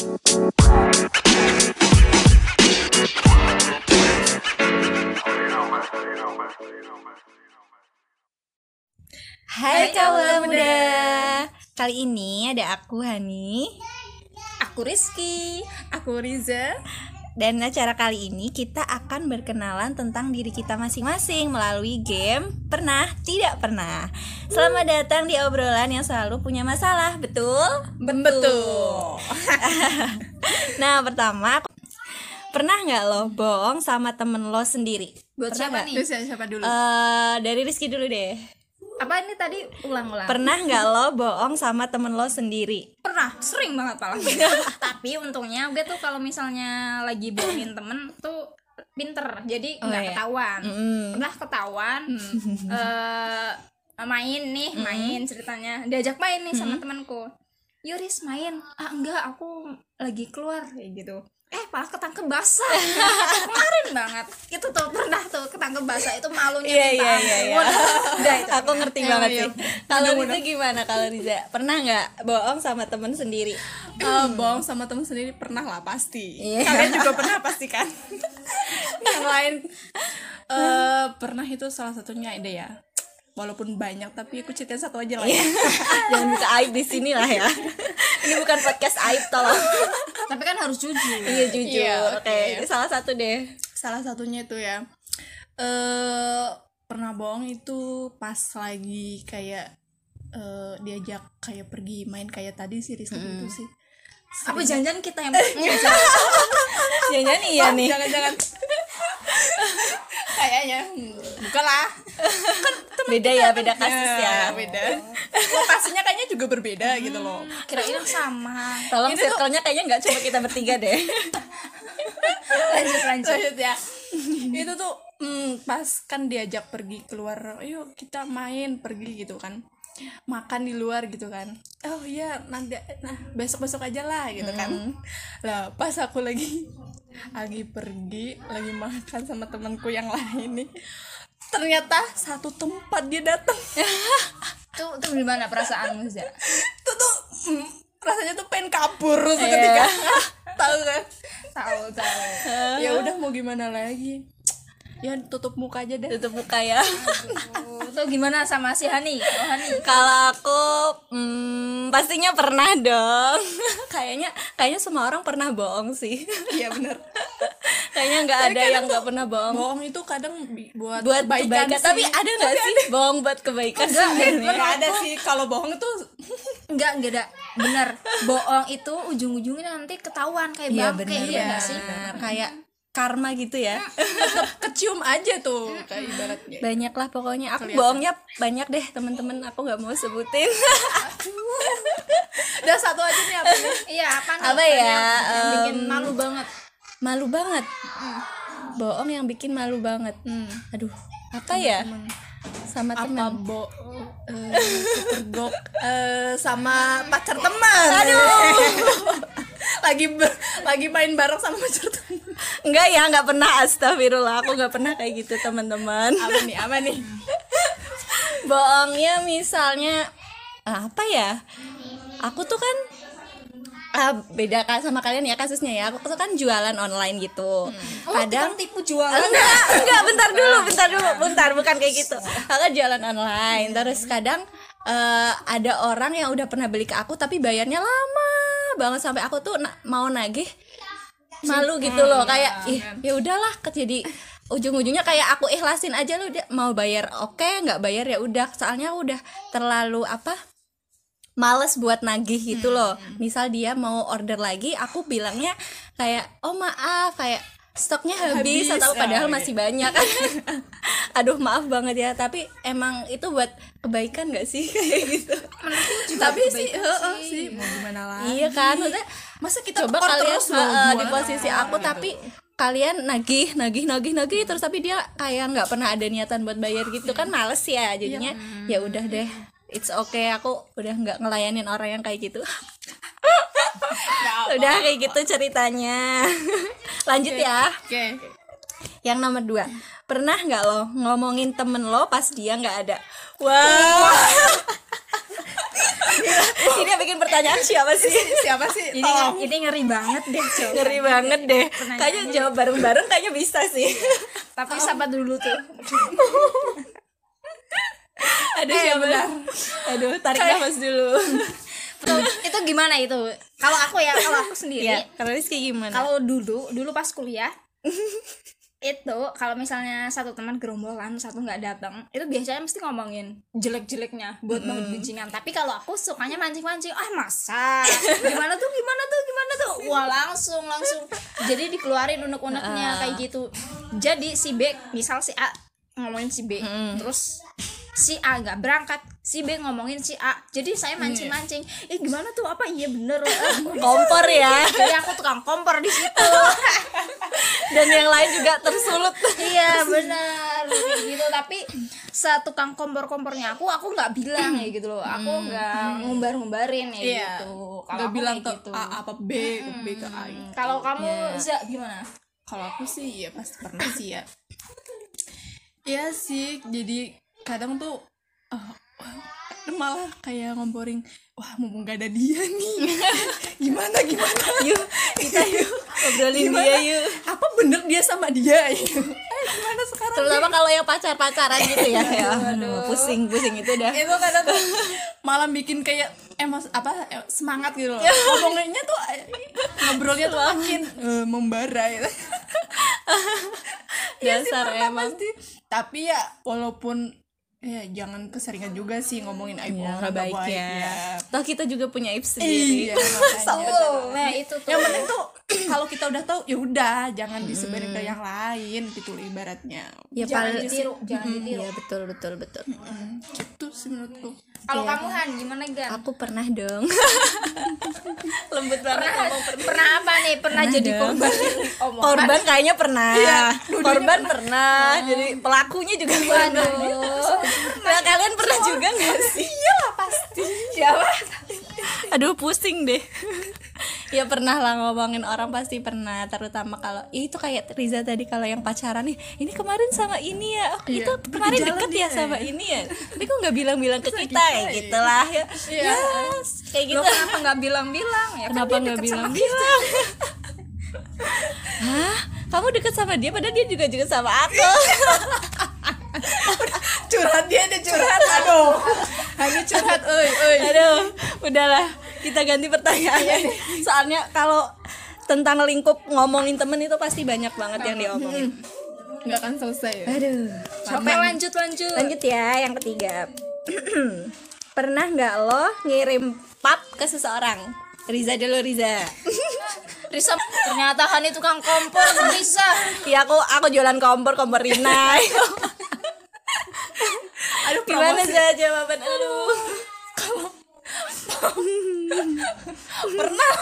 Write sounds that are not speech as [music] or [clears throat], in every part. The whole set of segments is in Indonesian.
Hai kaula muda. Kali ini ada aku Hani Aku Rizky, aku Riza. Dan acara kali ini kita akan berkenalan tentang diri kita masing-masing melalui game Pernah Tidak Pernah. Selamat datang di obrolan yang selalu punya masalah, betul? Betul. Nah, pertama pernah nggak lo bohong sama temen lo sendiri? Buat Pernah siapa nih? Siapa dulu? Eh, dari Rizky dulu deh. Apa ini tadi ulang-ulang? Pernah nggak lo bohong sama temen lo sendiri? Pernah, sering banget malah. [laughs] Tapi untungnya gue tuh kalau misalnya lagi bohongin temen tuh pinter, jadi Oh, nggak iya. ketahuan. Mm. Pernah ketahuan. [laughs] eh, main nih, main ceritanya. Diajak main nih sama temanku. Yuris main. Ah enggak, aku lagi keluar kayak gitu. Eh, malah ketangkep basah. [laughs] Kemarin banget. Itu tuh pernah tuh ketangkep basah itu malunya Iya minta iya iya. iya. ampun. Udah itu. Aku ngerti Iya, banget iya. sih. Kalau Riza gimana kalau Riza? Pernah nggak bohong sama temen sendiri? Eh, bohong sama temen sendiri pernah lah pasti Iya. kalian juga pernah pasti kan [laughs] yang lain eh pernah itu salah satunya ide ya walaupun banyak tapi aku ceritain satu aja lah ya Jangan buka aib di sini lah ya. [laughs] Ini bukan podcast aib tolong. Tapi kan harus jujur. Iya jujur. Iya, Oke, oke. ini salah satu deh. salah satunya itu ya eh pernah bohong itu pas lagi kayak eh diajak kayak pergi main kayak tadi sih Rizky itu sih Apa jangan kita yang Jangan iya nih. jangan-jangan [laughs] kayaknya hmm, bukan lah [laughs] Beda ya, beda kasus ya. beda lokasinya kayaknya juga berbeda gitu loh kira-kira sama. Tolong circle-nya kayaknya nggak cuma kita bertiga deh. [laughs] Lanjut lanjut. lanjut ya itu tuh hmm, pas kan diajak pergi keluar ayo kita main pergi gitu kan makan di luar gitu kan oh iya nanti nah besok besok aja lah gitu kan lah pas aku lagi lagi pergi lagi makan sama temanku yang lain nih ternyata satu tempat dia datang [laughs] Tuh tuh gimana perasaanmu Za? itu tuh hmm, rasanya tuh pengen kabur seketika [laughs] tahu kan Tahu tahu. ya udah mau gimana lagi ya tutup muka aja deh Tutup muka ya. Tuh, tuh gimana sama si Hani? Oh Hani. Kalau aku hmm, pastinya pernah dong. [laughs] kayaknya kayaknya semua orang pernah bohong sih. iya bener kayaknya nggak ada yang nggak pernah bohong. bohong itu kadang buat, buat kebaikan, sih. tapi ada nggak sih bohong buat kebaikan sebenarnya? nggak ada sih kalau bohong itu Enggak enggak ada. Bener. Bohong itu ujung-ujungnya nanti ketahuan kayak Iya bangke iya nggak sih? kayak karma gitu ya [laughs] kecium aja tuh kayak ibaratnya banyak lah pokoknya aku bohongnya banyak deh teman-teman aku nggak mau sebutin udah satu aja nih apa [laughs] nih Iya apa nih? Apa ya, Yang, yang bikin malu banget. Malu banget. Bohong yang bikin malu banget. Aduh apa ya? sama teman bo eh, kepergok eh, sama pacar teman. Aduh. [laughs] Lagi ber- lagi main bareng sama pacar teman. Enggak ya nggak pernah astagfirullah. Aku nggak pernah kayak gitu teman-teman. Apa nih apa nih? Bohongnya misalnya apa ya? Aku tuh kan ah, beda kan sama kalian ya kasusnya ya. Aku tuh kan jualan online gitu. Kadang tipu jualan. enggak enggak bentar dulu bentar dulu bentar bukan kayak gitu. Aku kan jualan online terus kadang eh, ada orang yang udah pernah beli ke aku tapi bayarnya lama banget sampai aku tuh na- mau nagih malu gitu loh kayak ih ya udahlah jadi ujung-ujungnya kayak aku ikhlasin aja lu mau bayar oke nggak bayar ya udah soalnya aku udah terlalu apa males buat nagih gitu loh. misal dia mau order lagi aku bilangnya kayak oh maaf kayak stoknya habis, Habis, atau padahal oh, iya. masih banyak. Kan [laughs] aduh maaf banget ya tapi emang itu buat kebaikan gak sih? [laughs] Kayak gitu. Tapi sih heeh sih. mau gimana lagi? Iya kan maksudnya masa kita coba kalian terus uh, di posisi aku gitu. tapi kalian nagih nagih nagih nagih terus tapi dia kayak nggak pernah ada niatan buat bayar gitu kan males ya jadinya. Ya udah deh it's okay aku udah nggak ngelayanin orang yang kayak gitu. Udah kayak gitu ceritanya. [laughs] Lanjut ya. oke. Yang nomor dua. Pernah nggak lo ngomongin temen lo pas dia nggak ada? Wow [laughs] ini yang bikin pertanyaan siapa sih? [laughs] Siapa sih? Ini Tolong. ini ngeri banget deh Cok. ngeri banget deh. kayaknya jawab bareng-bareng kayaknya bisa sih. Tapi siapa dulu tuh aduh siapa aduh tarik nafas dulu. Itu, itu gimana itu? Kalau aku ya kalau aku sendiri ya kalau Rizky gimana? kalau dulu dulu pas kuliah [laughs] itu kalau misalnya satu teman gerombolan satu nggak datang itu biasanya mesti ngomongin jelek-jeleknya buat bangun guncingan tapi kalau aku sukanya mancing-mancing ah masa? Gimana tuh gimana tuh gimana tuh? Wah langsung langsung. Jadi dikeluarin unek-uneknya kayak gitu. Jadi si B misal si A ngomongin si B terus si A nggak berangkat si B ngomongin si A. Jadi saya mancing-mancing eh gimana tuh? Apa? Iya bener. Ah, [laughs] kompor ya. Jadi aku tukang kompor di situ. [laughs] Dan yang lain juga tersulut. Iya benar kayak gitu tapi setukang kompor-kompornya aku aku nggak bilang ya gitu loh. Aku nggak ngumbar-ngumbarin ya Iya. gitu. Nggak aku bilang ke A apa B ke B ke A gitu. kalau kamu Za gimana? Kalau aku sih ya pasti pernah sih ya. Iya sih jadi kadang tuh eh, malah kayak ngomporin wah mumpung gak ada dia nih. [laughs] Gimana gimana? Yuk kita yuk obrolin dia yuk. Apa bener dia sama dia? [laughs] Eh gimana sekarang terutama kalau yang pacar pacaran gitu ya. Kayak [laughs] aduh, pusing pusing itu dah. Itu kadang tuh malah bikin kayak emos apa eh, semangat gitu loh. Ngomonginnya tuh ngobrolnya tuh makin eh, membara gitu. Sih, Dasar pernah emang. pasti. tapi ya walaupun ya jangan keseringan juga sih ngomongin aib ya orang baik, baik ya. toh kita juga punya aib sendiri. Iya makanya. Nah itu tuh. Yang penting tuh [clears throat] kalau kita udah tahu ya udah jangan disebarin ke yang lain gitu ibaratnya. Ya jangan ditiru jangan ditiru. ya betul betul betul. Gitu sih menurutku kalau kamu Han gimana Gan? aku pernah dong. [laughs] Lembut banget pernah, ngomong pernah. apa nih? Pernah, jadi dong. korban. [laughs] Omongan. Korban kayaknya pernah. Korban pernah. jadi pelakunya juga pernah. [laughs] Nah kalian pernah juga nggak sih? Iyalah pasti. Siapa? Aduh pusing deh [laughs] ya pernah lah ngomongin orang pasti pernah terutama kalau ya itu kayak Riza tadi kalau yang pacaran nih ini kemarin sama ini ya oh, itu kemarin deket ya sama ini ya. Tapi kok nggak bilang-bilang ke kita ya gitulah ya. [laughs] Yes, kayak gitu. lo kenapa nggak bilang-bilang? Ya kan kenapa dia nggak sama bilang-bilang? [laughs] Hah? Kamu deket sama dia padahal dia juga deket sama aku. [laughs] curhat dia ada curhat aduh hanya curhat oi oi Aduh, udahlah. Kita ganti pertanyaan. Soalnya kalau tentang lingkup ngomongin temen itu pasti banyak banget yang diomongin. nggak akan selesai ya Aduh. Oke lanjut lanjut Lanjut ya, yang ketiga. [clears throat] Pernah nggak lo ngirim pap ke seseorang? Riza dulu Riza. [laughs] Risa ternyata Hani tukang kompor Risa Iya aku aku jualan kompor kompor Rina. [laughs] aduh Gimana aja jawaban lu? pernah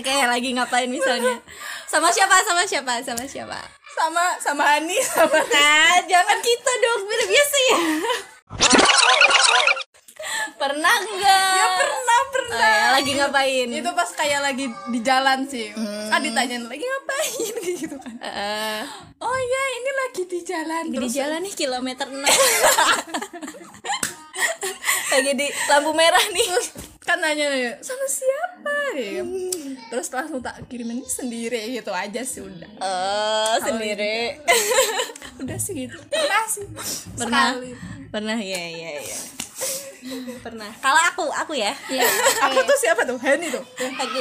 Kayak lagi ngapain misalnya? Sama siapa? Sama siapa? Sama siapa? sama sama Hani sama Nah, jangan kita dong, biar biasa ya. Pernah enggak? ya pernah pernah. Oh, ya, lagi ngapain? itu pas kayak lagi di jalan sih. Ah ditanyain lagi ngapain? [laughs] Gitu kan. Eh, oh ya ini lagi di jalan. Di terus jalan nih kilometer 6 [laughs] [laughs] Lagi di lampu merah nih. Kan nanya sama siapa? Ya terus langsung tak kirimin sendiri gitu aja sih udah. Oh, sendiri. udah sih gitu. Pernah sih. Pernah? Sekali. Pernah, ya ya ya Pernah. Kalau aku, aku ya. Iya. Aku tuh siapa tuh? Hani tuh. Aku.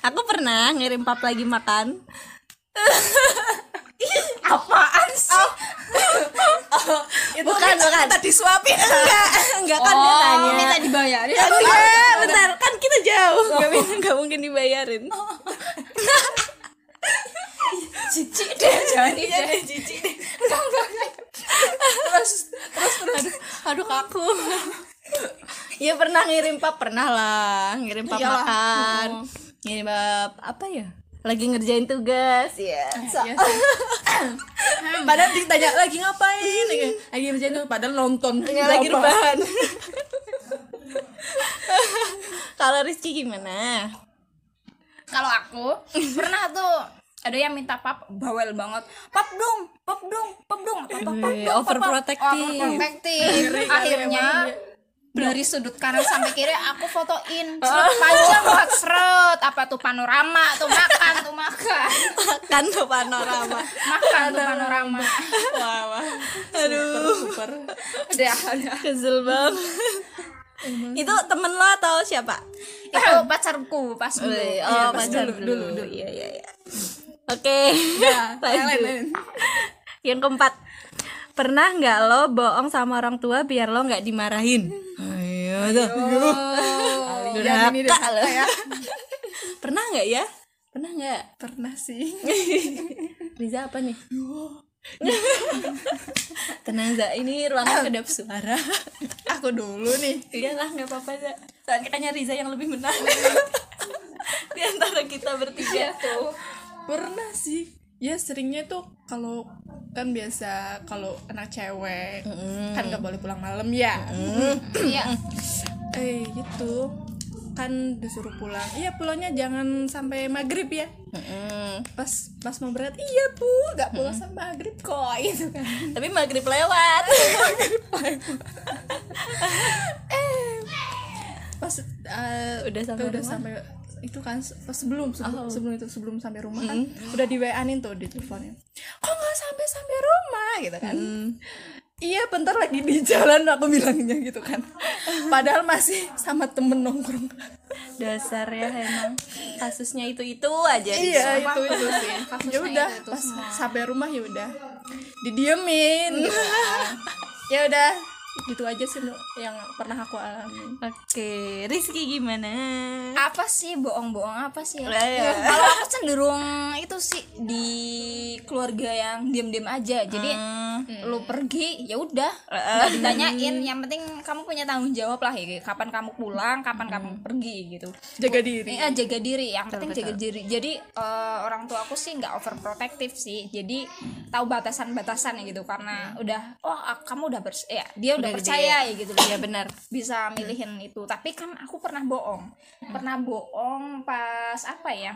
Aku pernah ngirim pap lagi makan [laughs] apaan sih itu Bukan, minta- bukan. minta disuapin. [laughs] Enggak, enggak kan dia tanya. Oh, minta dibayarin. Enggak, bentar, kan kita jauh. Enggak, enggak mungkin dibayarin. [laughs] Cici deh jangan Iya deh. deh, cici deh. Terus, terus, terus. Aduh, aduh kaku Ya pernah ngirim pap, pernah lah. Ngirim pap Iyalah. makan. Ngirim pap, apa ya lagi ngerjain tugas. Ya So- Iya sih. [laughs] padahal ditanya lagi ngapain? Lagi lagi ngerjain tuh padahal nonton. Lagi Apa? rebahan. [laughs] kalau Rizky gimana? Kalau aku pernah tuh ada yang minta pap bawel banget. Pap dong pap dong pap dong pap pap pap Wih, dong, pap, pap. overprotective. overprotective. Akhirnya dari sudut kanan sampai kiri aku fotoin. [laughs] Seret panjang banget seret. Apa tuh panorama tuh makan tuh makan. Kan tuh panorama. Makan tuh panorama. Wah wah. Aduh. super. Udah udah. Kesel banget. Itu temen lo atau siapa? Itu pacarku pas dulu. Iya, oh pas pacar dulu dulu, dulu iya iya iya. Oke. [laughs] Lanjut. yang keempat pernah nggak lo bohong sama orang tua biar lo nggak dimarahin? Ayo tuh. Durhaka lo. ya. [laughs] Pernah nggak ya? Pernah nggak? Pernah sih. [laughs] Riza apa nih? [laughs] Tenang za ini ruangan kedap suara. Aku dulu nih. Iyalah nggak apa-apa za. Soalnya kayaknya Riza yang lebih menarik di antara kita bertiga. Tuh. Pernah sih ya seringnya tuh kalau kan biasa kalau anak cewek kan nggak boleh pulang malam ya. Iya. Eh gitu. Kan disuruh pulang. Iya pulangnya jangan sampai maghrib ya. Mm-mm. pas pas mau berat iya bu nggak pulang sampai maghrib kok gitu kan. Tapi maghrib lewat. [laughs] [laughs] Pas eh, Udah sampai udah rumah? sampai itu kan sebelum sebelum, sebelum itu sebelum sampai rumah kan udah di WA-nin tuh di teleponin kok nggak sampai sampai rumah? Gitu kan. Iya bentar lagi di jalan aku bilangnya gitu kan. Padahal masih sama temen nongkrong. Dasar ya emang. Kasusnya itu itu aja. Iya itu itu sih. ya udah pas sampai rumah ya udah didiemin. Kan. [laughs] ya udah gitu aja sih yang pernah aku alami oke Rizky gimana apa sih bohong-bohong apa sih ya? Lah, ya. [laughs] kalau aku cenderung itu sih di keluarga yang diam-diam aja jadi lu pergi ya udah. Nggak ditanyain yang penting kamu punya tanggung jawab lah ya. Kapan kamu pulang kapan kamu pergi gitu. Jaga diri. Iya jaga diri. Yang penting jaga diri. Jadi eh, orang tua aku sih nggak overprotective sih. Jadi tahu batasan-batasan gitu. Karena udah oh ah, kamu udah bers ya dia udah, Udah gede. percaya ya gitu. Ya benar. Bisa milihin itu. Tapi kan aku pernah bohong. Pernah bohong pas apa ya?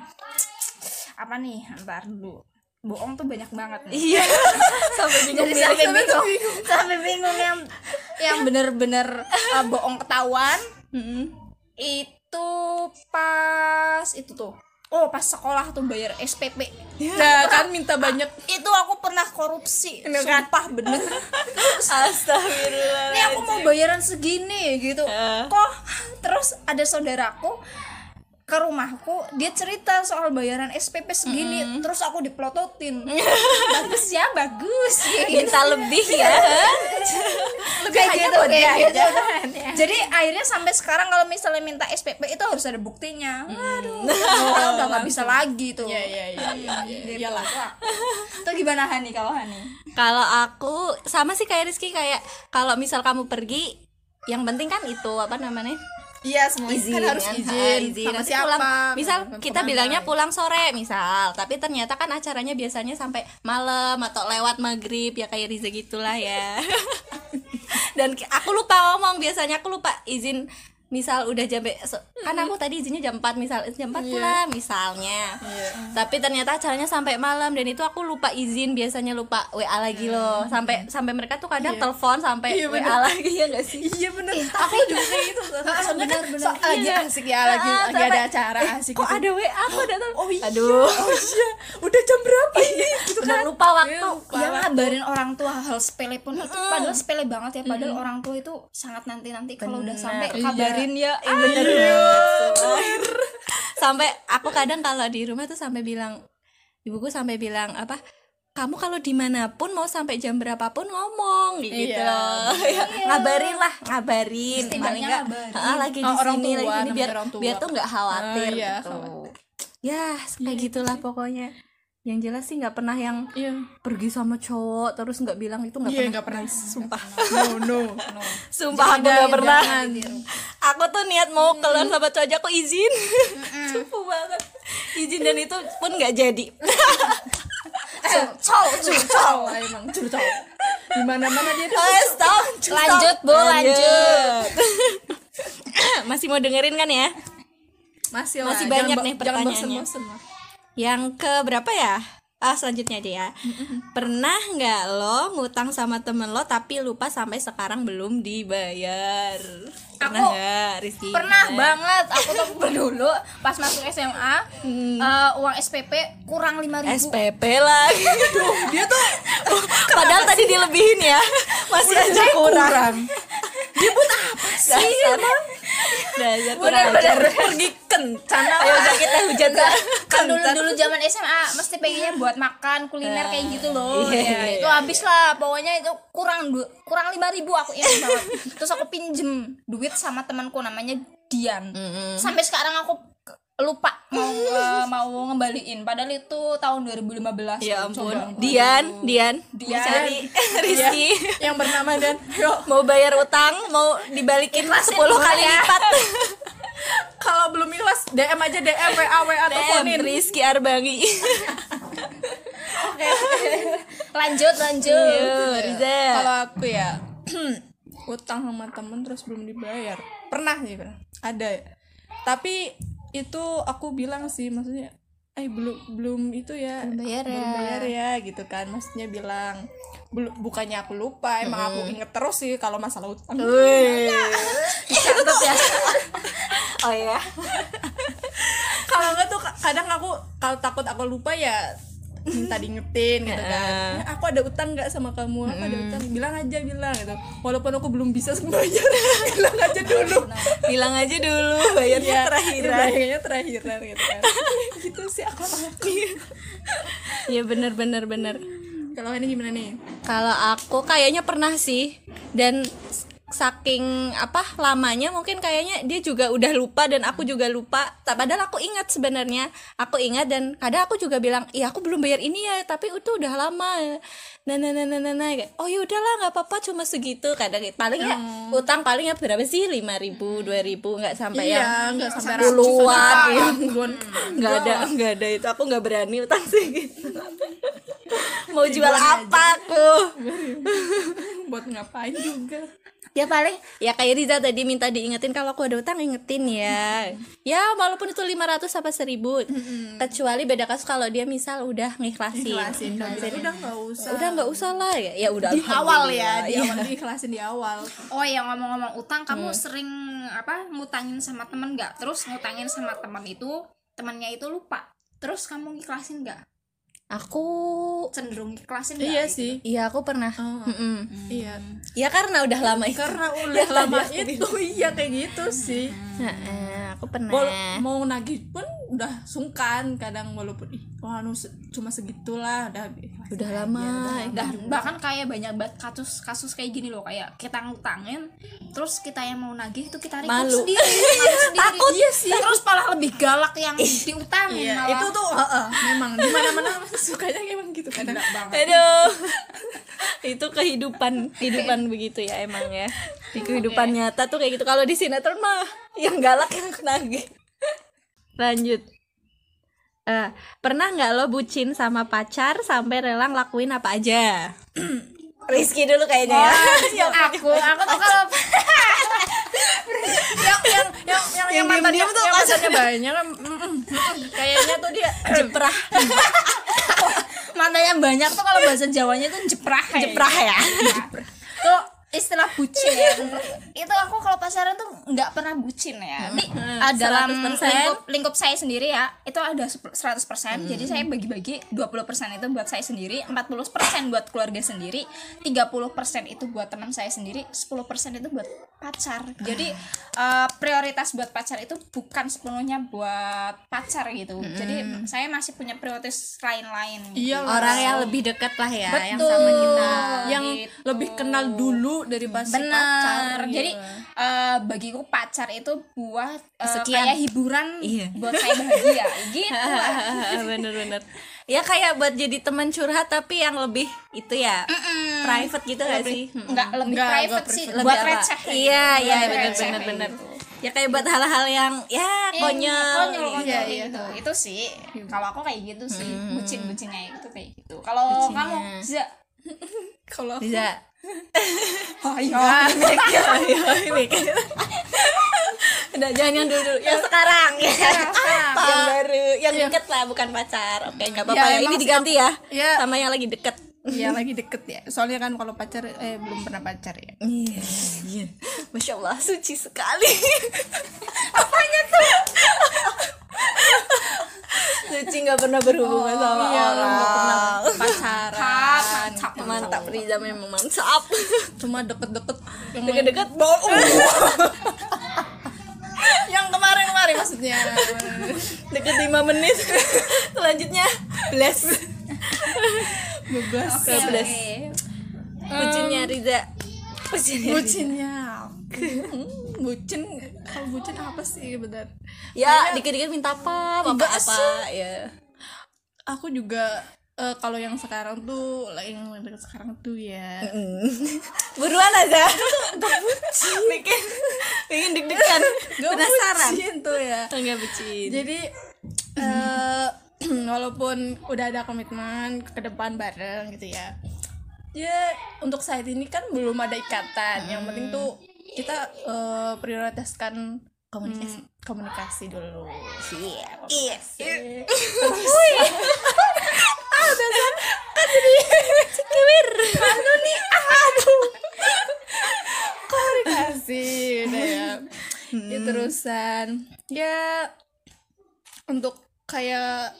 Apa nih? Ntar dulu bohong tuh banyak banget nih. Iya. [laughs] Sampai bingung jadi sampai bingung. Sampai bingung yang yang bener-bener uh, bohong ketahuan. Itu pas itu tuh. Oh pas sekolah tuh bayar SPP nah kan minta banyak. Itu aku pernah korupsi sumpah bener. [laughs] Astagfirullah ini aku mau bayaran segini gitu. Eh. kok terus ada saudaraku ke rumahku dia cerita soal bayaran SPP segini terus aku diplototin. [laughs] Bagus ya bagus. Minta lebih ya. [laughs] Kayak gitu kode kayak aja. gitu. jadi akhirnya sampai sekarang kalau misalnya minta SPP itu harus ada buktinya. Aduh kita [laughs] udah nggak bisa lagi tuh. Ya ya ya ya, ya. itu gimana Hani? Kalau Hani? Kalau aku sama sih kayak Rizky kayak kalau misal kamu pergi yang penting kan itu apa namanya iya semua izin kan harus kan? izin, Ah, izin. sama Nanti siapa pulang, misal kita ke mana. bilangnya pulang sore misal tapi ternyata kan acaranya biasanya sampai malam atau lewat maghrib ya kayak Riza gitulah ya [laughs] dan aku lupa ngomong biasanya aku lupa izin misal udah jam so- kan aku tadi izinnya jam 4 misal jam 4 pulang misalnya. Iya. tapi ternyata acaranya sampai malam dan itu aku lupa izin biasanya lupa WA lagi loh. Sampai sampai mereka tuh kadang telepon sampai Iya, WA bener. lagi ya gak sih? Iya bener. Aku juga kayak [laughs] gitu. Soalnya kan so, lagi Iya. asik ya lagi Ah, lagi ada acara eh, asik kok gitu. ada WA aku datang oh iya. Aduh. [laughs] Oh iya. Udah jam berapa ini? Gitu udah kan? lupa waktu. Iya, lupa ya waktu. ngabarin orang tua hal sepele pun itu padahal sepele banget ya. Padahal orang tua itu sangat nanti nanti kalau udah sampai Iya. Kabarin ya Eh, bener banget. sampai aku kadang kalau di rumah tuh sampai bilang ibuku sampai bilang apa kamu kalau di mana pun mau sampai jam berapapun ngomong gitu Iya. loh. [laughs] Ya, ngabarin lah ngabarin. Paling nggak ngabarin. "Ah, lagi di Oh, orang sini tua, lagi sini biar orang tua. biar tuh nggak khawatir Ah, iya, gitu. ya kayak gitulah pokoknya yang jelas sih nggak pernah yang iya. pergi sama cowok terus nggak bilang itu nggak iya pernah. nggak pernah. Sumpah. no no. Sumpah aku Jangan, gak pernah. jangan. Aku tuh niat mau keluar sama cowok aja aku izin. Cupu banget. Izin dan itu pun gak jadi. [laughs] Cow curcol emang curcol di mana mana dia tuh Eh stop. Lanjut, Bu, lanjut. [laughs] Masih mau dengerin kan ya? Masih lah Masih jangan banyak nih jangan pertanyaannya. bosen-bosen lah Yang ke berapa ya? Ah selanjutnya aja ya. Pernah nggak lo ngutang sama temen lo tapi lupa sampai sekarang belum dibayar? Pernah Aku nggak Rizky? pernah Gimana? banget. Aku tuh [laughs] dulu pas masuk SMA eh, uang SPP kurang lima ribu. SPP lagi. [laughs] Dia tuh padahal tadi dilebihin ya. Masih aja kurang [laughs] dia buat apa sih? Dasar. Dasar ajar pergi kencan ayo udah kita hujat kan dulu dulu zaman SMA mesti pengennya buat makan kuliner kayak gitu loh. Iya, Ya, iya, itu habis lah. Pokoknya itu kurang kurang lima ribu aku ingat banget. Terus aku pinjem duit sama temanku namanya Dian. Sampai sekarang aku lupa mau eh, mau ngembaliin. Padahal itu tahun 2015 ya Coba. ampun. Dian Dian Dian. cari [laughs] Rizky. Yang bernama dan. Yuk mau bayar utang mau dibalikin 10 kali lipat. [laughs] Kalau belum ikhlas DM aja DM WA WA teleponin. Rizky Arbangi. Lanjut lanjut. Riza kalau aku ya [clears throat] utang sama temen terus belum dibayar. Pernah sih pernah. Ada tapi itu aku bilang sih maksudnya eh belum belum itu ya Belum bayar belum ya. bayar ya gitu kan. Maksudnya bilang belum bukannya aku lupa emang aku inget terus sih kalau masalah utang. Catet ya. Oh ya [laughs] kalau enggak tuh ka- kadang aku kalau takut aku lupa ya minta diingetin gitu kan. "Ya, aku ada utang nggak sama kamu? Aku ada utang. Bilang aja bilang gitu. Walaupun aku belum bisa bayar [laughs] bilang aja dulu. Bilang aja dulu bayarnya terakhiran bayarnya terakhiran gitu kan. [laughs] Gitu sih aku ya bener bener bener. Kalau ini gimana nih? Kalau aku kayaknya pernah sih. Dan saking apa lamanya mungkin kayaknya dia juga udah lupa dan aku juga lupa. Tak padahal aku ingat sebenarnya. Aku ingat dan kadang aku juga bilang, "Iya, aku belum bayar ini ya, tapi itu udah lama." Nah, nah, nah, nah, nah, nah. Oh, ya udahlah, nggak apa-apa, cuma segitu. Kadang paling ya utang paling ya berapa sih? 5000 2000 nggak sampai yang iya nggak sampai puluhan. Iya. ribuan nggak ada nggak ada itu aku nggak berani utang segitu [laughs] mau jual apa aku [laughs] buat ngapain juga ya paling ya kayak Riza tadi minta diingetin kalau aku ada utang ingetin ya ya walaupun itu 500 apa 1000 kecuali beda kasus kalau dia misal udah ngikhlasin Ngikhlasin. udah nggak usah udah nggak usah lah ya ya udah di awal ya di alhamdulillah. awal diikhlasin di awal Oh ya ngomong-ngomong utang, kamu sering apa ngutangin sama temen nggak? Terus ngutangin sama teman itu, temannya itu lupa. Terus kamu ikhlasin nggak? Aku Cenderung ikhlasin iya gitu? sih. iya aku pernah. Oh. Mm-mm. iya. Ya karena udah lama itu. Karena [laughs] udah lama itu. iya kayak gitu sih. Heeh, aku pernah. Wal- mau nagih pun udah sungkan kadang walaupun ih wah anu se- cuma segitulah udah udah lama Dan bahkan kayak banyak banget kasus kasus kayak gini loh kayak kita ngutangin terus kita yang mau nagih itu kita ribut sendiri malu sendiri. [laughs] Takut. iya sih. Terus malah lebih galak yang diutangin Iya, malah. itu tuh heeh, memang. Di mana-mana [laughs] sukanya emang gitu kadang Aduh. [laughs] itu kehidupan kehidupan begitu ya emang ya. Di kehidupan nyata tuh kayak gitu. Kalau di sinetron mah yang galak yang nagih. Lanjut. Eh, pernah nggak lo bucin sama pacar sampai rela ngelakuin apa aja? [clears throat] Rizky dulu kayaknya ya. [laughs] yang aku aku tuh kalau [laughs] yang yang yang yang yang tuh yang banyak kan, mm, mm, mm, kayaknya tuh dia [clears throat] Jeprah, [laughs] mantannya banyak tuh kalau bahasa Jawanya tuh jeprah ya. jeprah ya. tuh istilah bucin ya. [laughs] Itu aku kalau pacaran tuh nggak pernah bucin ya. Di, uh, dalam 100%. lingkup, lingkup saya sendiri ya itu ada 100% jadi saya bagi-bagi 20% itu buat saya sendiri 40% buat keluarga sendiri 30% itu buat teman saya sendiri 10% itu buat pacar. Jadi uh, prioritas buat pacar itu bukan sepenuhnya buat pacar gitu. Jadi saya masih punya prioritas lain-lain iya Orang yang lebih dekat lah ya yang Betul. sama kita. yang gitu. lebih kenal dulu daripada si Benar. pacar Jadi gitu. eh, bagiku pacar itu buat eh, Kesekian. kayak hiburan Iya. buat saya bahagia [laughs] gitu. [laughs] Bener-bener. Ya kayak buat jadi teman curhat tapi yang lebih itu ya private gitu gak sih? Enggak lebih Enggak, private sih private. buat Lebih apa? receh. Iya, gitu. iya Lebih benar gitu. Ya kayak buat hal-hal yang ya Iya, konyol. konyol, konyol Iya, iya. gitu. Itu sih kalau aku kayak gitu sih, bucin-bucinnya itu kayak gitu. Kalau kamu Za, kalau aku- Bisa. Oh Iya, Udah jangan yang dulu, yang sekarang. [laughs] Ya. sekarang. yang baru, yang deket lah bukan pacar. Oke nggak apa-apa Ya, ya, ini diganti ya. Ya. sama yang lagi deket. Iya [laughs] lagi deket ya. Soalnya kan kalau pacar eh belum pernah pacar ya. Iya iya. Masya allah suci sekali. [laughs] Apanya tuh suci nggak pernah berhubungan sama iya orang. nggak pernah pacaran. Mantap. mantap. Riza memang mantap. Cuma deket-deket. Deket-deket bau. [laughs] Yang kemarin-kemarin maksudnya. Deket 5 menit. Selanjutnya bless. Bebas Bablas. oke. bucinnya Riza. Bucinnya. Riza. bucinnya. [laughs] Hmm, bucin. Kalau bucin apa sih benar ya dikit-dikit minta apa apa apa ya aku juga eh, kalau yang sekarang tuh yang yang sekarang tuh ya. [laughs] Buruan aja. [laughs] Bikin bikin deg-degan. Penasaran. bucin tuh ya. Enggak bucin. Jadi eh [clears throat] walaupun udah ada komitmen ke depan bareng gitu ya. Ya untuk saat ini kan belum ada ikatan. Yang penting tuh kita eh, prioritaskan komunikasi komunikasi dulu. Siap. Iya [laughs] komunikasi udah ya. Ya terusan. Ya untuk kayak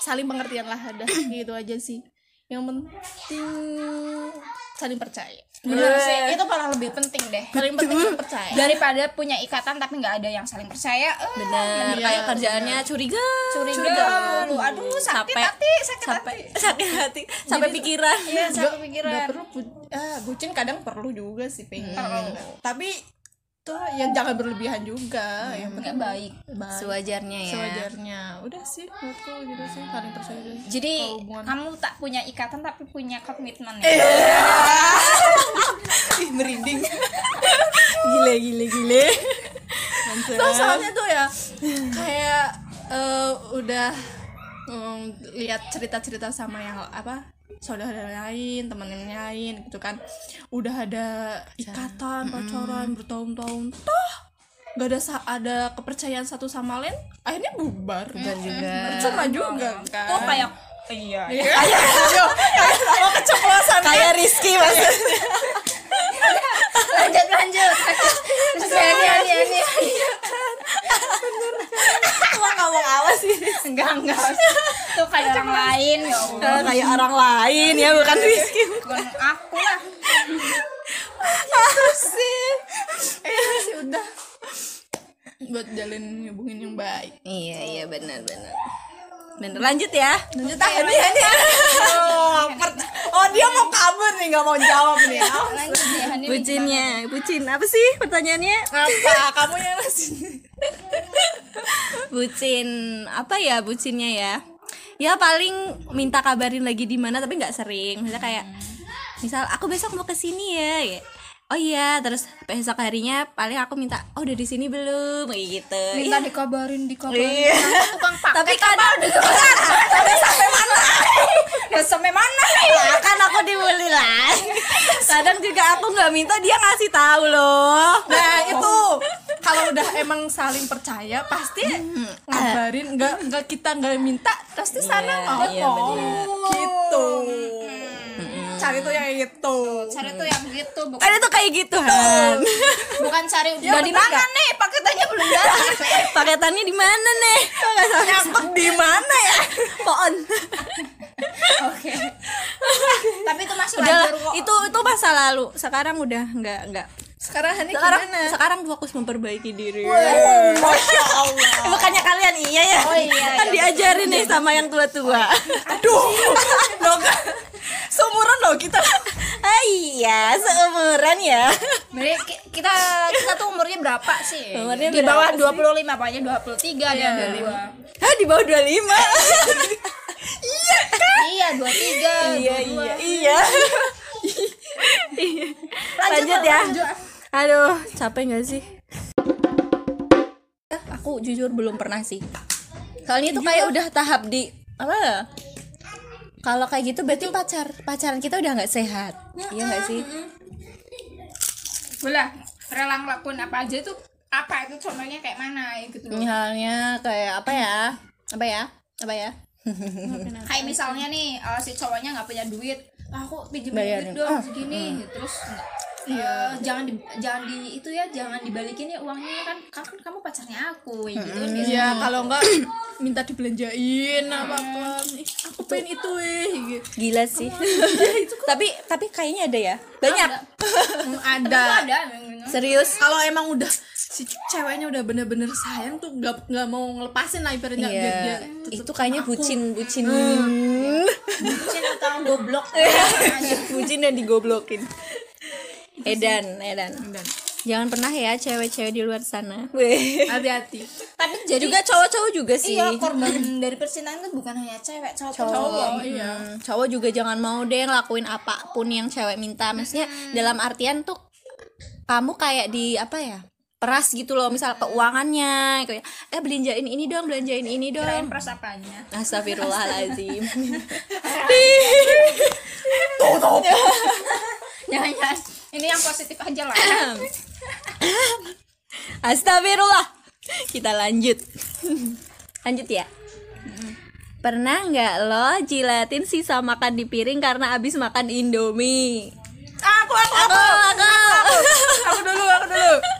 saling pengertian lah ada gitu aja sih. Yang penting saling percaya Bener sih, itu malah lebih penting deh. Paling penting saling percaya. Daripada punya ikatan tapi nggak ada yang saling percaya eh, benar kayak kerjaannya curiga. Curiga. Mulu aduh sakit Capek. hati sakit sampai hati. [laughs] Sakit hati. Sampai pikiran. iya sampai pikiran. nggak perlu bu- ah, bucin kadang perlu juga sih pengen tapi tuh yang jangan berlebihan juga. Yang penting baik. baik. Sewajarnya ya. Sewajarnya. Udah sih menurutku gitu sih. Saling percaya jadi Kalau hubungan. kamu tak punya ikatan tapi punya komitmen ya? [laughs] Ih, merinding. Gile gile gile. Tuh, soalnya tuh ya kayak eh, udah mm, lihat cerita-cerita sama yang apa saudara lain teman yang lain gitu kan. Udah ada ikatan pacaran bertahun-tahun. Toh gak ada ada kepercayaan satu sama lain akhirnya bubar. Bubar juga. percuma juga kan. Tuh kayak iya. [laughs] Oh keceplosan kayak Rizky maksudnya. Lanjut lanjut. Terus ya ini ini ini lo ngomong apa sih? Enggak enggak. Tuh kayak orang lain ya Allah. Eh, kayak orang lain ya bukan Rizky. bukan aku lah. Eh sih udah. Buat jalin hubungin yang baik. Iya iya benar benar lanjut ya. Lanjut ah dia nih oh, oh dia mau kabur nih nggak mau jawab nih lanjut ya ini bucinnya bucin. Apa sih pertanyaannya? Apa? Kamu yang ngasih. Bucin apa ya bucinnya ya? Ya paling minta kabarin lagi di mana tapi nggak sering. Misalnya kayak misal aku besok mau ke sini ya ya. Oh iya terus besok harinya paling aku minta oh udah di sini belum? Kayak gitu. Minta dikabarin dikabarin. Iya. Tukang paket tapi kadang udah sampai mana? Udah sampai mana? Lah kan aku dibully lah. Kadang juga aku nggak minta dia ngasih tahu loh. Nah itu kalau udah emang saling percaya pasti ngabarin nggak nggak kita nggak minta pasti sana Iya, mau iya, bener. gitu cari tuh yang itu cari tuh yang gitu bukan kan itu kayak gitu Han. Bukan cari Ya, udah di mana nih paketannya belum datang [laughs] paketannya di mana nih? Nyangkut di mana ya? Pohon. Oke. Tapi itu masih udah wajar kok. itu itu masa lalu. Sekarang udah nggak nggak sekarang Hani sekarang gimana? sekarang fokus memperbaiki diri. Oh, masya Allah. Eh, bukannya kalian iya ya Oh, iya, kan diajarin nih sama yang tua-tua. Aduh. Dong seumuran loh kita. Ah iya seumuran ya. Ki- kita kita tuh umurnya berapa sih? Umurnya di bawah berapa 25 pokoknya 23 ada Iya. 25. ah di bawah 25 [laughs] Iya, 23. iya iya. Iya lanjut ya aduh capek nggak sih? Aku jujur belum pernah sih. Soalnya itu kayak udah tahap di apa ya? kalau kayak gitu berarti pacar pacaran kita udah nggak sehat. Iya nggak sih? Boleh rela ngelakuin apa aja itu apa itu contohnya kayak mana ya gitu. Misalnya kayak apa ya? Apa ya? Apa ya? Kayak misalnya nih eh, si cowoknya nggak punya duit. "Ah, aku pinjem Bayarin. duit dong segini? terus nggak eh, jangan di jangan di itu ya jangan dibalikin ya uangnya kan kan, kan kamu pacarnya aku? Kayak gitu kan biasanya. Iya, kalau enggak minta dibelanjain apa apa. Aku pengen itu eh gitu. gila sih. Tapi tapi kayaknya ada ya. Banyak. Hmm, Ada. ada memang. serius? Kalau emang udah si ceweknya udah bener-bener sayang tuh nggak nggak mau ngelepasin lah ibaratnya. Biar dia Iya, itu kayaknya bucin bucin Bucin atau goblok. [laughs] Bucin dan digoblokin. Edan Edan. Dan jangan pernah ya cewek-cewek di luar sana. Hati-hati. tapi jadi juga cowok-cowok juga sih. Iya korban dari percintaan kan bukan hanya cewek cowok pun cowok, cowok iya. Hmm, cowok juga jangan mau deh ngelakuin apa pun yang cewek minta. Maksudnya dalam artian tuh kamu kayak di apa ya peras gitu loh misal keuangannya kayak eh belanjain ini dong belanjain ini kirain dong pers apanya? Astagfirullahaladzim. [laughs] [laughs] Jangan jangan. Ini yang positif aja lah. [laughs] Astagfirullah. Kita lanjut. Lanjut ya. Pernah nggak lo jilatin sisa makan di piring karena abis makan indomie? Aku aku. Aku aku. Aku dulu aku dulu.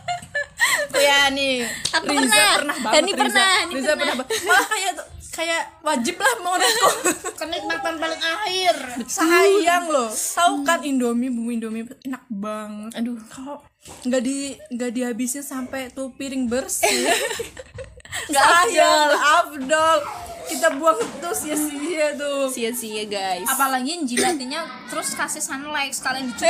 Ya nih. Aku Riza pernah. pernah banget Dani Riza. pernah, Dani Riza pernah. pernah malah kayak kayak wajib lah menurutku. [laughs] Kenikmatan paling akhir. Sayang loh. Tahu kan Indomie bumbu Indomie enak banget. Aduh. Kalau nggak di nggak dihabisin sampai tuh piring bersih [laughs] sayang. Nggak afdol. Kita buang tuh sia-sia tuh. Sia-sia guys. Apalagi jilatinya terus kasih sunlight sekalian dicuci.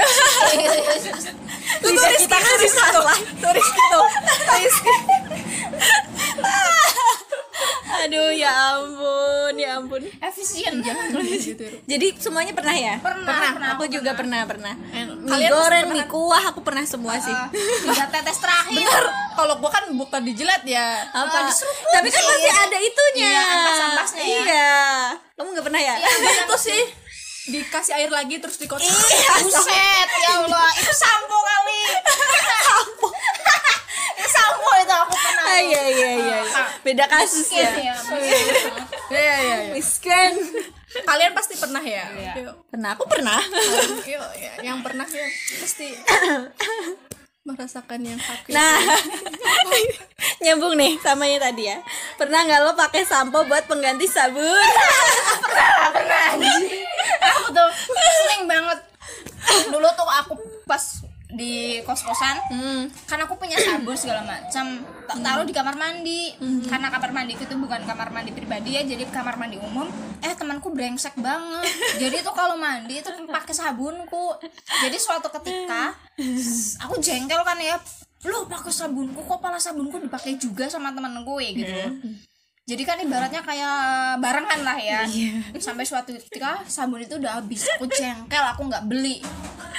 Lidah kita kasih satu turis gitu Rizky [laughs] aduh ya ampun ya ampun. Efisien. [laughs] Gitu jadi semuanya pernah ya? Pernah, pernah, aku juga pernah pernah. Mie Kalian goreng pernah mie kuah aku pernah semua sih. tiga tetes terakhir. Bener. Kalau gua kan bukan dijilat ya. Apa? Tapi kan masih ada itunya. Iya, ampas-ampasnya ya. iya. Kamu nggak pernah ya? [laughs] Itu sih. Dikasih air lagi terus dikocok. [laughs] Buset ya Allah. Itu sampo kali. Sampo. Itu sampo itu aku pernah Ah, iya iya iya iya. Beda kasus Miskin ya ya Iya iya iya. miskin Kalian pasti pernah ya? Yuk, pernah aku pernah yuk, ya, yang pernah ya pasti merasakan yang sakit. Nah, nyambung nih sama yang tadi ya. Pernah nggak lo pakai sampo buat pengganti sabun? aku tuh sering banget dulu tuh aku pas di kos-kosan kan aku punya sabun segala macam tak taruh di kamar mandi. Karena kamar mandiku itu bukan kamar mandi pribadi ya jadi kamar mandi umum. Eh temanku brengsek banget. [laughs] Jadi tuh kalau mandi itu pakai sabunku. Jadi suatu ketika aku jengkel kan ya. Lo pakai sabunku kok pala sabunku dipakai juga sama temenku ya gitu jadi kan ibaratnya kayak barengan lah ya. Sampai suatu ketika sabun itu udah habis aku jengkel aku nggak beli.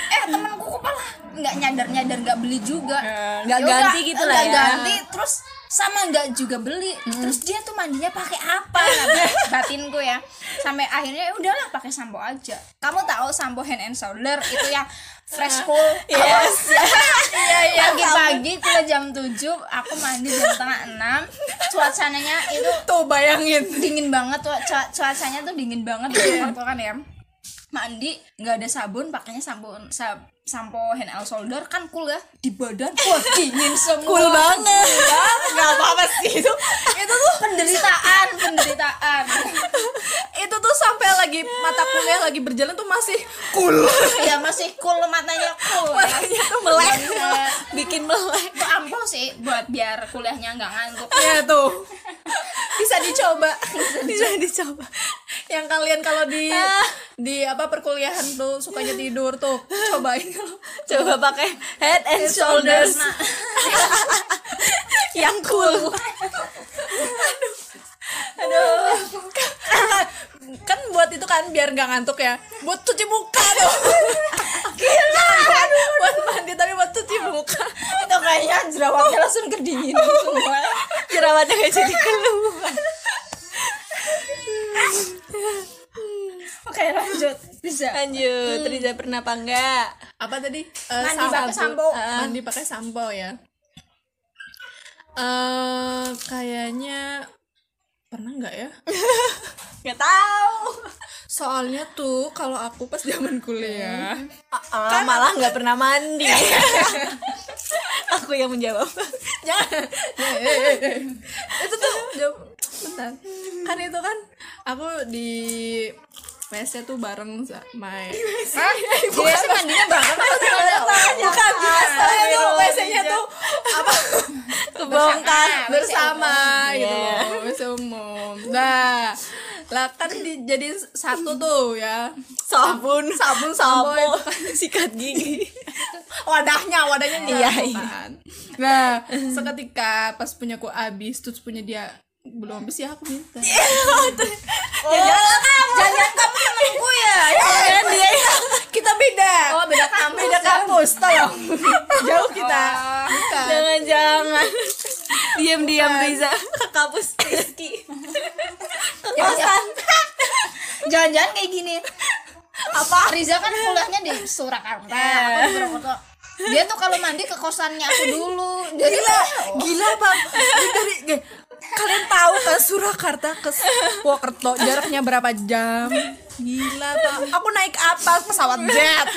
Eh temanku kok malah nggak nyadar nyadar nggak beli juga. Nggak Ya ganti gitu lah ya. ganti terus sama nggak juga beli. Terus dia tuh mandinya pakai apa? Batinku ya. Sampai akhirnya ya udahlah pakai sampo aja. Kamu tahu sampo hand and shoulder itu yang fresh cool [laughs] Yes. iya iya. Pagi-pagi tuh jam 7 aku mandi jam setengah enam. Cuacanya itu Tuh bayangin. dingin banget tuh cua- cuacanya tuh dingin banget di [laughs] waktu kan ya. Mandi nggak ada sabun pakainya sampo sa- sampo hand and shoulder kan cool ya di badan wah dingin [laughs] semua Cool banget. Gak apa-apa sih itu. Itu tuh penderitaan penderitaan [laughs] itu tuh sampai lagi mata kuliah lagi berjalan tuh masih cool. ya masih cool matanya cool ya. Matanya tuh melek. Banget. Bikin melek. itu ampuh sih buat biar kuliahnya nggak ngantuk ya tuh. Bisa dicoba. Bisa dicoba. Yang kalian kalau di di apa perkuliahan tuh sukanya tidur tuh cobain [laughs] Coba pakai head and shoulders. Nah, [laughs] yang cool. kan buat itu kan biar nggak ngantuk ya. Buat cuci muka tuh gila. [laughs] Buat mandi tapi buat cuci muka. Itu kayaknya jerawatnya langsung kedinginan semua. Jerawatnya nggak jadi keluar. Oke lanjut. Bisa. Lanjut, Riza pernah apa enggak? apa tadi? Eh, Mandi pakai sampo. mandi pakai sampo ya. Eh kayaknya pernah nggak ya? [laughs] Nggak tahu. Soalnya tuh kalau aku pas zaman kuliah Ah, malah nggak pernah mandi. [laughs] Aku yang menjawab. Jangan [laughs] eh. itu tuh jawab. Bentar. Kan itu kan aku di WC tuh bareng sama Hah? Dia sih mandinya banget bukan soalnya tuh WC-nya tuh apa? [laughs] Kebongkar. Bersama gitu loh WC umum. Nah lah kan di, jadi satu tuh ya. Sabun. Sabun sampo kan [laughs] sikat gigi. Wadahnya wadahnya Iya, nyatu iya. kan nah seketika pas punya aku habis terus punya dia belum habis ya aku minta. Ya jangan kamu. Temanku ya. [laughs] Kan dia kita beda. Oh, beda kampus. beda kampus tolong. [laughs] Jauh kita. Bukan. jangan jangan diam diam Riza. Ke kampus Rizky. [laughs] Kosan Jangan-jangan kayak gini. Apa? Riza kan kuliahnya di Surakarta. Aku di Purwokerto. Dia tuh kalau mandi ke kosannya aku dulu. Jadi gila. gila bang. Dari kalian tahu kan Surakarta ke Purwokerto jaraknya berapa jam? Gila bang aku naik apa pesawat jet.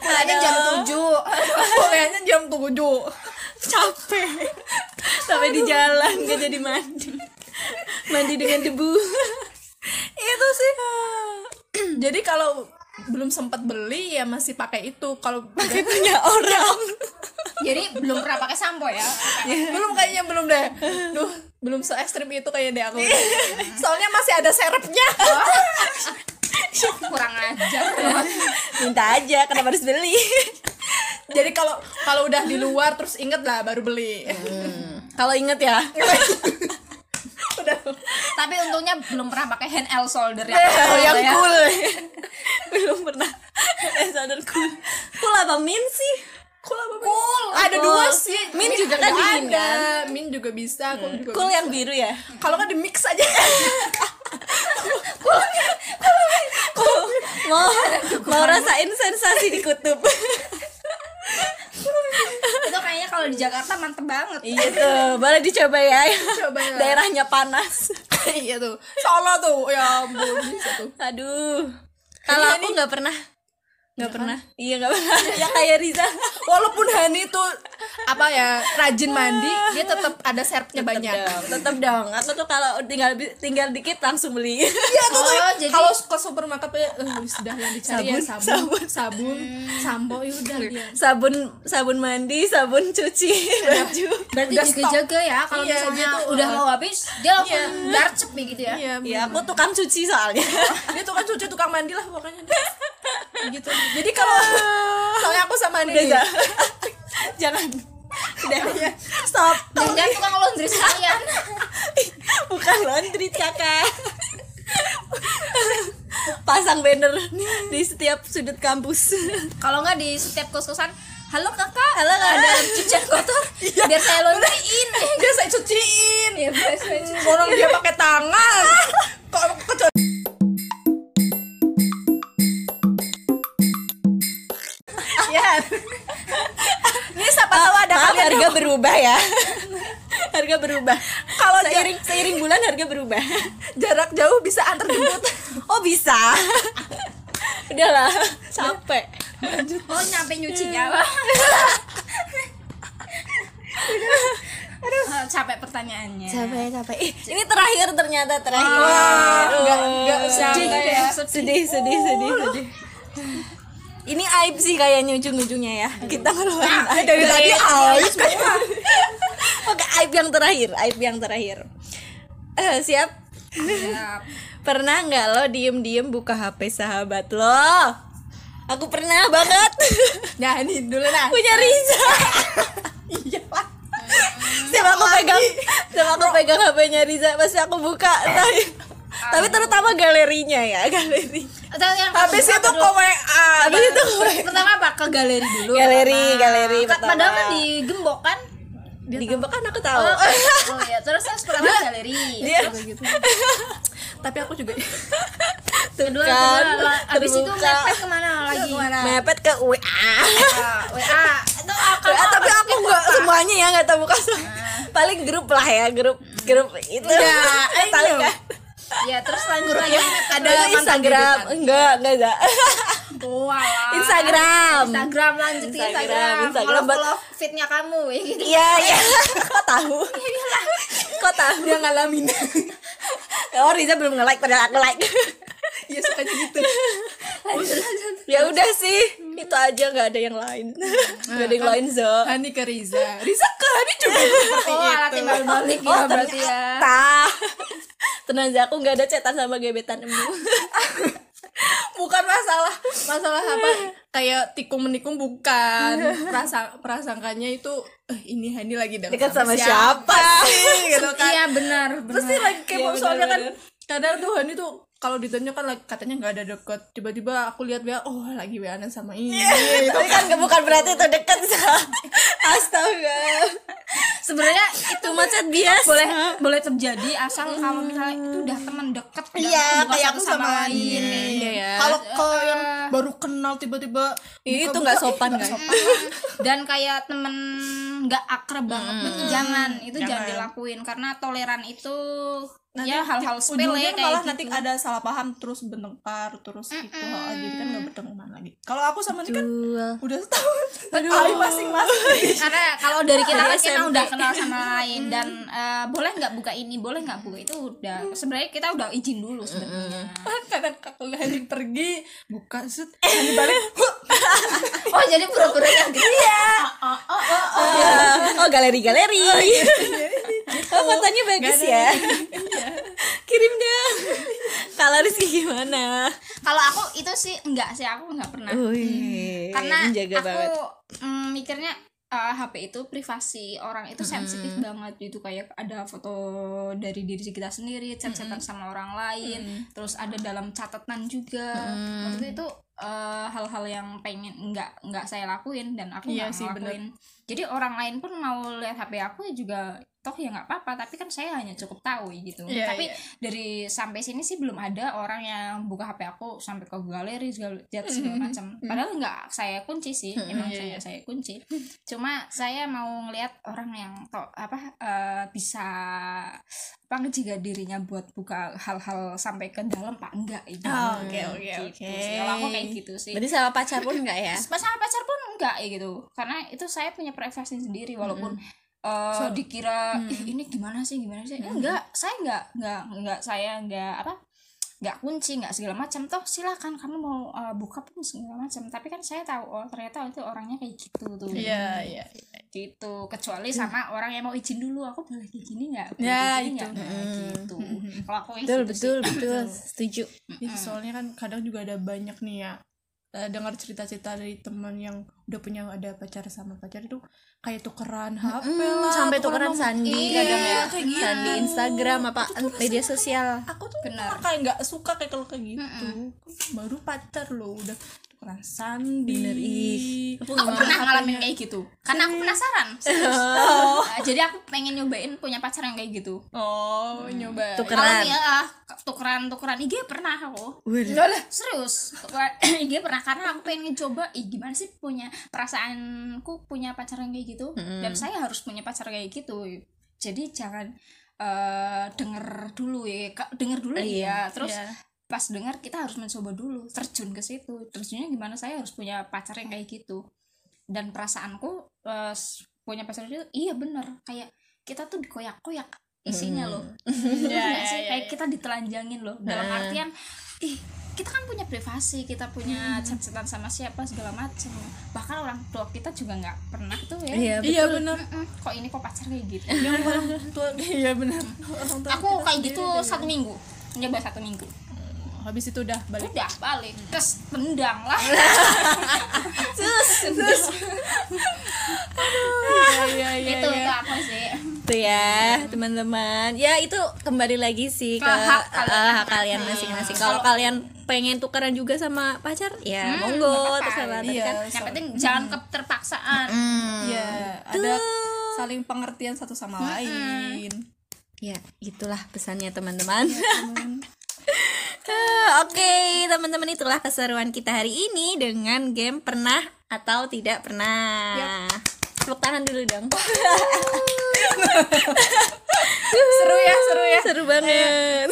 Kuliahnya jam 7 kuliahnya jam 7 capek. Sampai di jalan gak jadi mandi. Mandi dengan debu. Itu sih. Jadi kalau belum sempat beli ya masih pakai itu. Kalau pakai punya orang Jadi belum pernah pakai sampo ya? Belum kayaknya belum deh. Duh belum se ekstrim itu kayak deh aku. Soalnya masih ada serepnya. [laughs] Kurang ajar. Minta aja kenapa harus beli? Jadi kalau kalau udah di luar terus inget lah baru beli. Kalau inget ya. Udah. Tapi untungnya belum pernah pakai hand L solder ya. Oh yang ya. cool. [laughs] Belum pernah. Eh sadar cool. Cool apa min sih cool apa? Cool. ada Cool. dua sih Min juga kan ada kan? min juga bisa cool juga cool bisa. yang biru ya kalau kan di mix aja [laughs] mau mau rasain sensasi di kutub Itu kayaknya kalau di Jakarta mantep banget iya tuh boleh dicoba ya Coba ya. daerahnya panas [laughs] iya tuh Solo tuh ya ampun bisa tuh aduh kalau aku nggak pernah nggak pernah? iya nggak pernah. [laughs] Ya kayak Riza. Walaupun Hani tuh apa ya rajin mandi dia tetap ada serepnya banyak. dong, tetep dong. Aku tuh kalau tinggal tinggal dikit langsung beli. Iya tuh. Oh, jadi- kalau ke supermarket tuh ya eh, sudah yang dicari ya Sabun, sabun, sabun, sampo ya udah dia. sabun sabun mandi sabun cuci baju. Berarti Udah jaga-jaga ya Kalau Iya, misalnya tuh, udah uh, mau habis Dia langsung darcep nih gitu ya. Iya, ya aku tukang cuci soalnya. Dia tuh kan cuci tukang mandi lah pokoknya. [laughs] gitu. Jadi kalau soalnya aku sama udah Nini. za- [laughs] jangan. Udah ya stop. Dan tukang laundry sekalian. [laughs] Bukan laundry kakak. Pasang banner di setiap sudut kampus. Kalau nggak di setiap kos-kosan Halo kakak. Halo, Kak. Ada cucian kotor. Biar saya laundryin. Dia saya cuciin. Ya biar saya cuci Orang dia pakai tangan. Kok ya [laughs] ini siapa tahu ada maaf kalian harga berubah ya. [laughs] Harga berubah. Kalau seiring seiring bulan harga berubah. [laughs] Jarak jauh bisa antar jemput. oh bisa. Udahlah capek. Oh nyampe nyucinya lah Aduh, capek pertanyaannya. Capek capek. Ih, ini terakhir ternyata terakhir. Aduh. nggak- nggak sedih ya. sedih sedih sedih sedih ini aib sih kayaknya ujung-ujungnya ya. Kita ngeluarin aib. dari tadi aib. [laughs] Oke aib yang terakhir aib yang terakhir. Eh, siap? Siap. [laughs] pernah nggak lo diem-diem buka HP sahabat lo? Aku pernah banget. [laughs] Nah, ini dulu nah. punya Riza. Iya lah. setiap aku pegang? Setiap aku pegang HP-nya Riza? Pasti aku buka. tapi tapi terutama galerinya ya [laughs] galeri yang Habis itu ke WA. habis itu Pertama apa? Ke galeri dulu galeri pertama. galeri pertama. Padahal kan digembok kan? Digembok kan aku tahu. Oh, oh ya terus terus pertama galeri dia gitu. Tapi aku juga [laughs] Kedua, kan, kedua. La- Abis itu mepet ke mana lagi? mepet ke WA Ah, WA Itu WA tapi aku nggak semuanya ya nggak tahu buka semua. paling grup lah ya grup grup itu. [laughs] Tahu kan ya terus lagi. Ada Instagram enggak enggak enggak. Wah, Instagram. Instagram lanjut Instagram, Instagram. Instagram, Follow, fitnya kamu ya gitu. iya iya. Kok tahu? Kok tahu? Dia ngalamin. Oh Riza belum nge like padahal aku like. Ya sukanya gitu. Ya udah sih itu aja nggak ada yang lain. Nggak ada yang lain zo. Hani ke Riza. Riza ke Hani juga. Oh, alat itu timbal balik ya berarti ya. Tenang aja aku nggak ada cetan sama gebetan emu. [laughs] Bukan masalah masalah apa? Kayak tikung menikung bukan. Prasa, prasangkanya itu eh, ini Hani lagi dekat dekat sama siapa sih? gitu kan. Iya benar, terus benar. dia lagi kepo Iya, soalnya kan kadang tuh Hani tuh kalau ditanya kan katanya nggak ada deket tiba-tiba aku lihat dia oh lagi wa sama ini gitu tapi kan bukan berarti itu dekat Sa. astaga Sebenarnya itu macet biasa boleh boleh terjadi asal kalau misalnya itu udah teman deket Iya, kayak aku sama lain. ini. Iya ya. kalau kalau yang baru kenal tiba-tiba itu nggak sopan kan dan kayak temen nggak akrab banget itu jangan itu jangan. Jangan. dilakuin karena toleran itu Nanti ya hal-hal sepele kayak malah gitu. nanti ada salah paham terus bertengkar terus gitu. Ha, jadi kan nggak berteman lagi. Kalau aku sama ini kan udah setahun. Aduh. Masing-masing. [laughs] Karena kalau dari kita kan kita udah kenal sama lain dan eh, boleh nggak buka ini boleh nggak buka itu udah sebenarnya kita udah izin dulu sebenarnya. [laughs] Kadang kalau Hani pergi buka set Hani balik [laughs] oh jadi pura-pura yang gitu? Oh galeri galeri. Oh fotonya bagus ya kalau Rizky gimana? Kalau aku itu sih enggak sih aku nggak pernah. Wih, karena menjaga aku banget. mm, mikirnya eh, HP itu privasi. Orang itu sensitif banget gitu kayak ada foto dari diri kita sendiri chat-chatan sama orang lain. Terus ada dalam catatan juga. Waktu itu eh, hal-hal yang pengen nggak nggak saya lakuin dan aku Iya nggak sih, ngelakuin. Jadi orang lain pun mau lihat HP aku ya juga toh ya nggak apa-apa tapi kan saya hanya cukup tahu gitu. Iya, tapi iya. dari sampai sini sih belum ada orang yang buka HP aku sampai ke galeri segala chat segala macam. Padahal nggak saya kunci sih emang Iya, saya iya. saya kunci. Cuma saya mau ngelihat orang yang to apa eh, bisa apa ngejaga dirinya buat buka hal-hal sampai ke dalam pak enggak itu Oh, oke, oke, Gitu oke. kalau aku kayak gitu sih. Berarti sama pacar pun enggak ya? [laughs] Masalah pacar pun enggak ya gitu. Karena itu saya punya privasi sendiri walaupun eh, dikira "Ih, ini gimana sih gimana sih? Enggak saya enggak enggak enggak saya enggak apa enggak kunci enggak segala macam. Toh silakan kamu mau eh, buka pun segala macam. Tapi kan saya tahu oh ternyata itu orangnya kayak gitu tuh. Iya iya gitu. Kecuali sama orang yang mau izin dulu. Aku boleh kayak gini nggak Ya, gini itu. nggak? Nah, gitu. Kalau aku kayak betul gitu betul sih. betul. Setuju. Ya, soalnya kan kadang juga ada banyak nih ya eh, dengar cerita-cerita dari teman yang udah punya ada pacar sama pacar itu kayak tukeran HP lah sampai tukeran nomor- sandi Iya, kadang ya. kayak gitu. sandi Instagram apa media sosial. aku tuh Benar. kayak nggak suka kayak kalau kayak gitu. Baru pacar lo udah tukeran sandi. Bener, ih. aku aku pernah ngalamin kayak gitu. Karena aku penasaran. Serius. [laughs] Nah, jadi aku pengen nyobain punya pacar yang kayak gitu. Oh nyoba Tukeran. kalau ya tukeran tukeran. IG pernah aku. Serius. Tukeran. [coughs] IG pernah karena aku pengen ngecoba. Ih gimana sih punya perasaanku punya pacar yang kayak gitu dan saya harus punya pacar kayak gitu. Jadi jangan eh denger dulu ya Kak, denger dulu ya. Terus Iya. pas dengar kita harus mencoba dulu terjun ke situ. Terjunnya gimana? Saya harus punya pacar yang kayak gitu. Dan perasaanku s- punya pacar itu iya bener. Kayak kita tuh dikoyak-koyak isinya loh. [laughs] Iya, Nggak iya, sih? iya, kayak kita ditelanjangin loh. Dalam artian ih kita kan punya privasi kita punya chat-chatan sama siapa segala macam bahkan orang tua kita juga nggak pernah tuh ya. Iya iya benar. Mm-mm, kok ini kok pacar kayak gitu? Yang orang tua [laughs] iya benar. Aku kayak gitu satu minggu. Nyoba satu minggu. Habis itu udah balik? Udah balik. Terus tendang lah. [laughs] Iya [laughs] iya iya itu itu apa sih Tuh ya teman-teman. Ya itu kembali lagi sih ke, Ke hak kalian. eh, hak kalian masing-masing. Kalau kalian pengen tukeran juga sama pacar ya monggo apa-apa. terserah Iya. kan yang penting jangan keterpaksaan iya ada saling pengertian satu sama lain. Ya itulah pesannya teman-teman. Ah, [laughs] Oke teman-teman itulah keseruan kita hari ini dengan game pernah atau tidak pernah tepuk tangan dulu dong. [laughs] Seru ya seru ya. Seru banget.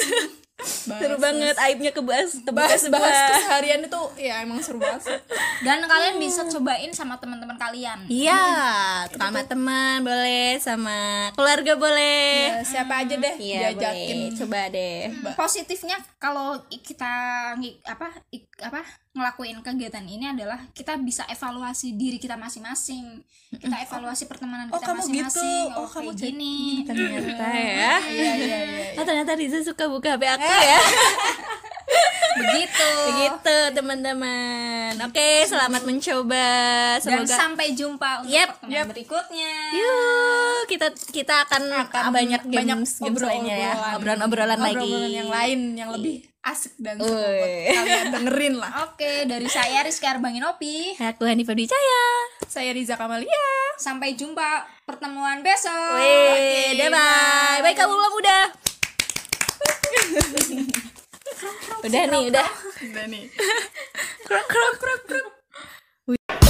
Seru banget aibnya bahas kebuka bahas keseharian itu ya emang seru banget dan kalian bisa cobain sama teman-teman kalian. Iya sama teman boleh sama keluarga boleh. Ya, siapa aja deh iya diajakin. boleh. Coba deh. Positifnya kalau kita apa apa ngelakuin kegiatan ini adalah kita bisa evaluasi diri kita masing-masing. Kita evaluasi pertemanan Oh, kita kamu masing-masing gitu. Oh, oh, kamu gini. ternyata ya iya iya iya oh ternyata Riza suka buka HP aku ya. Begitu. Begitu teman-teman. Oke selamat mencoba. Dan semoga sampai jumpa untuk Yep. pertemuan berikutnya. Yuk, kita kita akan, Akan banyak banyak games, lainnya ya, obrolan-obrolan obrolan-obrolan lagi. obrolan yang lain yang lebih asik dan seru buat kalian [laughs] dengerin lah oke dari saya Rizky Arbanginopi Aku Hanifah Dicaya. saya Riza Kamalia sampai jumpa pertemuan besok Wih, dah bye. Bye kamu ulang udah. [laughs] udah nih, udah. udah nih [laughs] Krok krok krok krok.